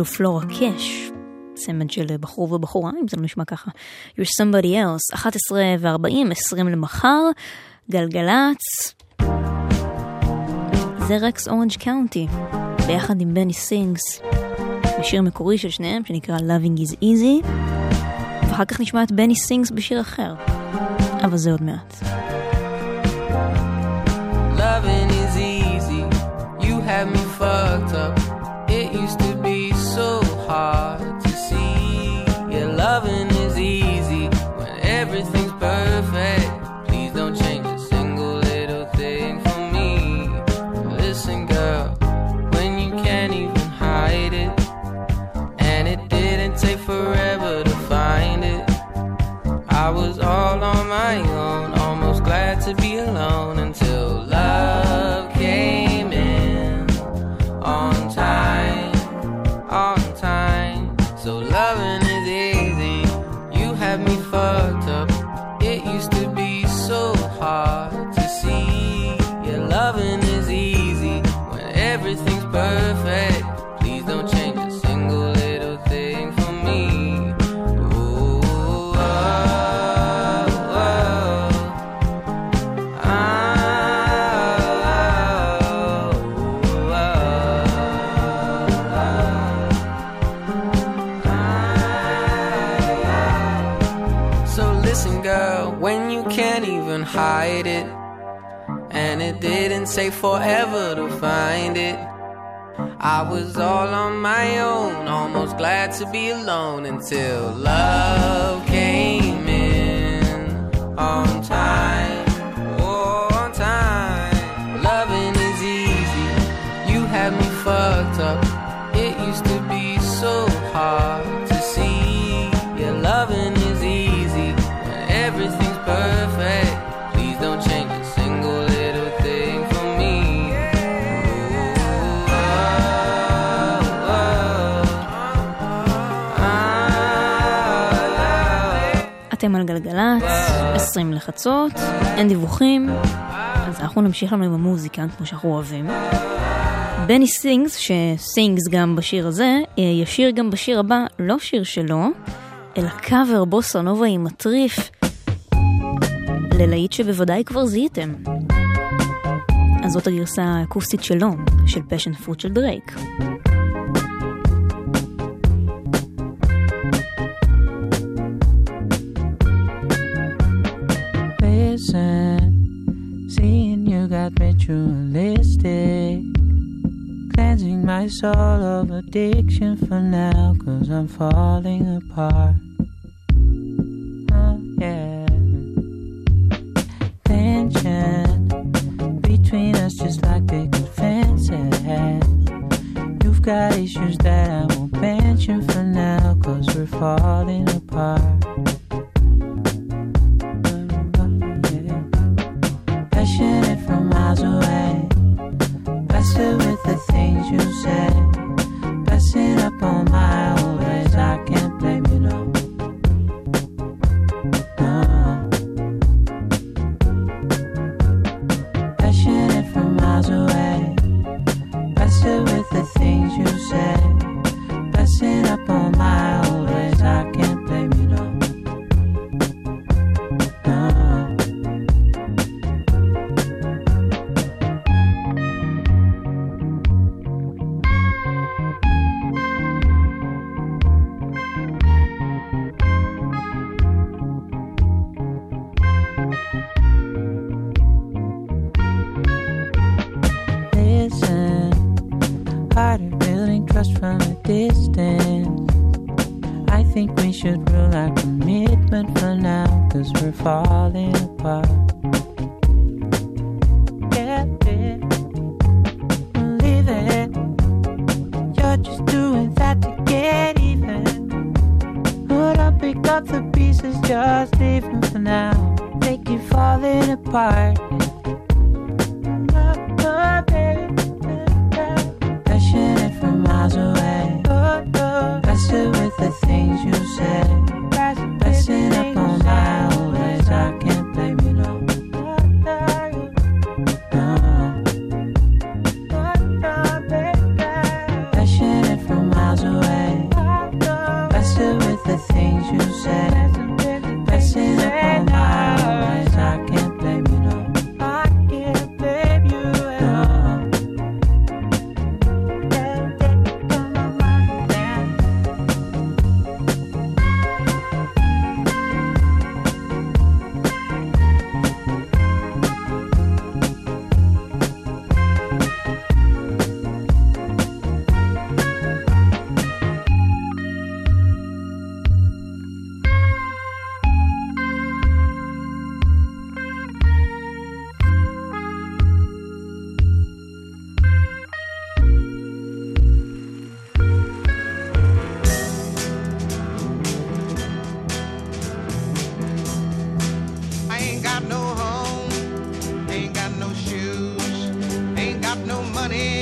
אפילו Flora Cash, צמד של בחור ובחורה, אם זה לא נשמע ככה. You're somebody else, 11 ו-40, 20 למחר, גלגלצ. זה Rex Orange County, ביחד עם Benny Sings. בשיר מקורי של שניהם שנקרא Loving is Easy, ואחר כך נשמע את Benny Sings בשיר אחר, אבל זה עוד מעט. take forever to find it. I was all on my own, almost glad to be alone until love came in on time. גלגלצ, 20 לחצות, אין דיווחים, אז אנחנו נמשיך לנו עם המוזיקה כמו שאנחנו אוהבים. Benny Sings, ש Sings גם בשיר הזה, אה, ישיר גם בשיר הבא, לא שיר שלו, אלא קאבר בוסה נובה עם מטריף, ללהיט שבוודאי כבר זיהיתם. אז זאת הגרסה האקוסטית שלו, של Passionfruit של דרייק. this all of addiction for now, cause I'm falling apart. Money,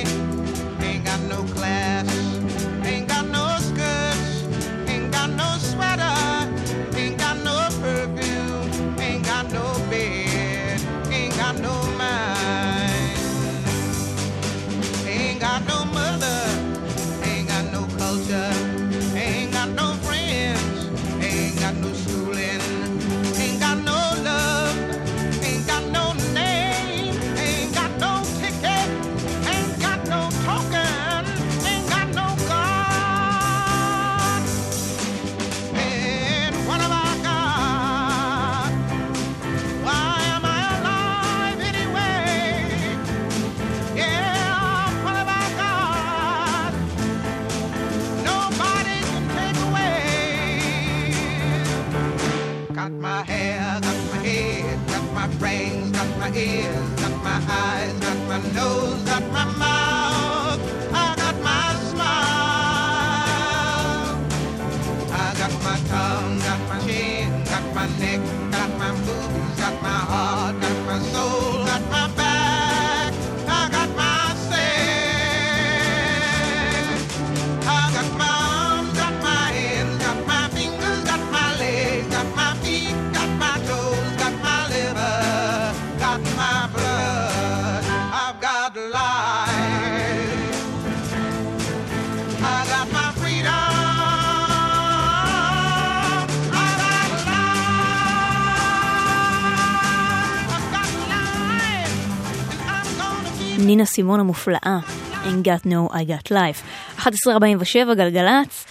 נינה סימון המופלאה, Ain't got no I got life. 1147 גלגלצ,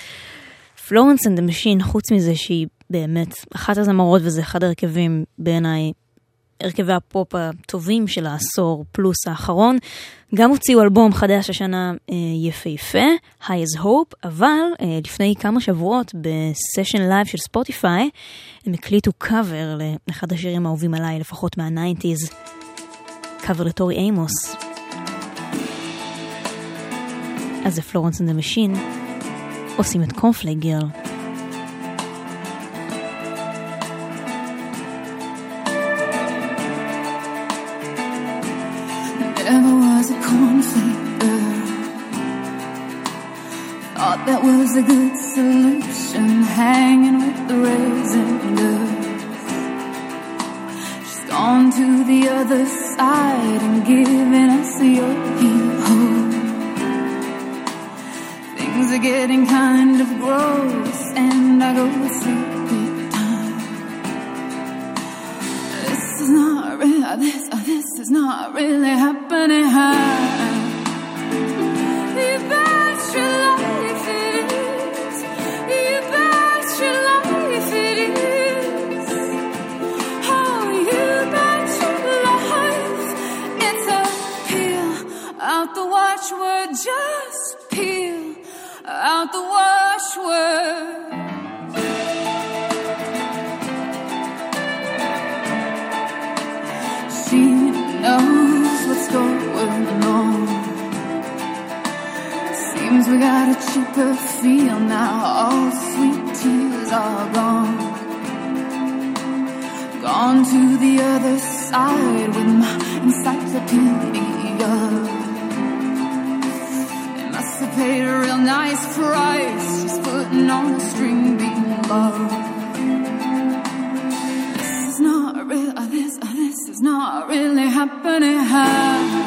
Florence and the Machine, חוץ מזה שהיא באמת אחת הזמרות וזה אחד ההרכבים בעיניי, הרכבי הפופ הטובים של העשור פלוס האחרון, גם הוציאו אלבום חדש השנה אה, יפהפה, High as Hope, אבל אה, לפני כמה שבועות ב session live של Spotify, הם הקליטו קאבר לאחד השירים האהובים עליי, לפחות מה nineties, קאבר לטורי אימוס. אז זה פלורנס אנד המשין, עושים את קורנפלייק גרל. Never was a cornflake girl. Thought that was a good solution, hanging with the raisin girls. She's gone to the other side and given us your hero. Things are getting kind of gross, and I go to sleep with time. This is not real. This, uh, this is not really happening. You bet your life it is. You bet your life it is. Oh, you bet your life. It's a peel out the watchword. Just out the washword. She knows what's going on. Seems we got a cheaper feel now. All sweet tears are gone. Gone to the other side with my encyclopedia paid a real nice price Just putting on a string being love This is not real, this, this is not really happening.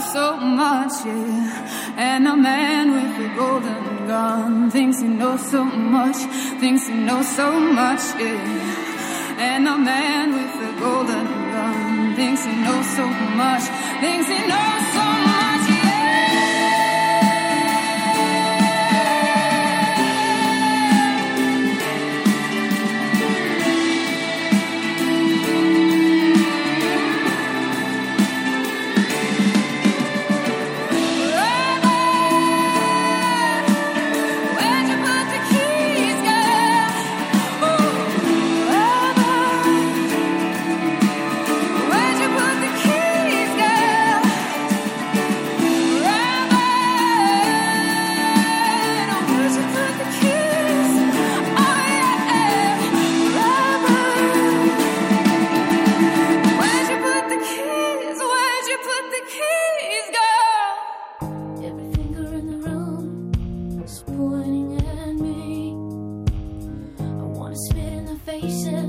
so much, yeah. And a man with a golden gun thinks he knows so much, thinks he knows so much, yeah. And a man with a golden gun thinks he knows so much, thinks he knows so much. 最深。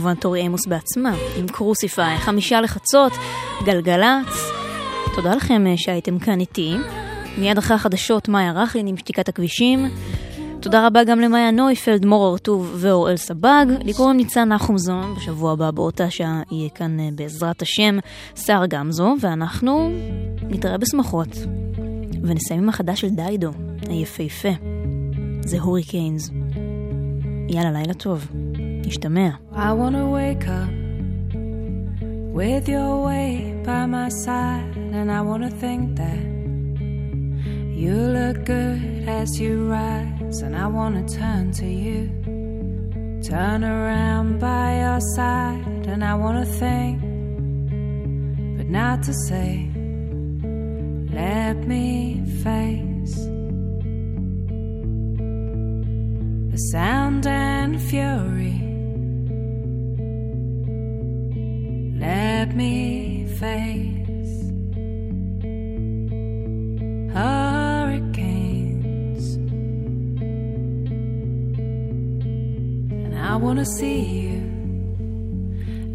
כמובן טורי עמוס בעצמה, עם קרוסיפיי, חמישה לחצות, גלגלצ. תודה לכם אה, שהייתם כאן איתי. מיד אחרי החדשות, מאיה רכלין עם שתיקת הכבישים. תודה רבה גם למאיה נויפלד, מור הרטוב ואוראל סבג. לי קוראים ניצן נחומזון, בשבוע הבא באותה שעה יהיה כאן אה, בעזרת השם שר גמזו, ואנחנו נתראה בשמחות. ונסיים עם החדש של דיידו, היפהפה. זה הוריקיינס. יאללה, לילה טוב. נשתמע. I wanna wake up with your weight by my side, and I wanna think that you look good as you rise, and I wanna turn to you, turn around by your side, and I wanna think, but not to say, let me face the sound and fury. Let me face hurricanes, and I want to see you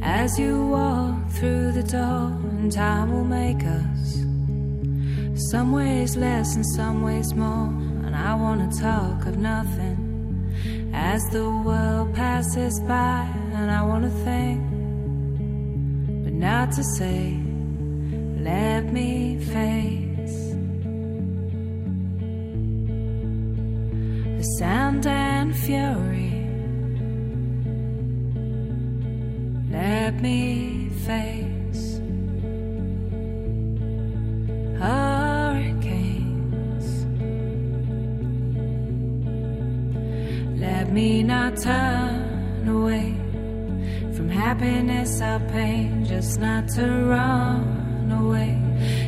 as you walk through the door, and time will make us some ways less and some ways more. And I want to talk of nothing as the world passes by, and I want to think not to say, let me face the sound and fury. Let me face hurricanes. Let me not turn away happiness or pain, just not to run away.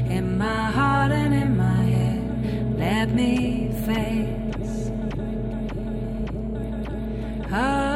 In my heart and in my head, let me face. Oh,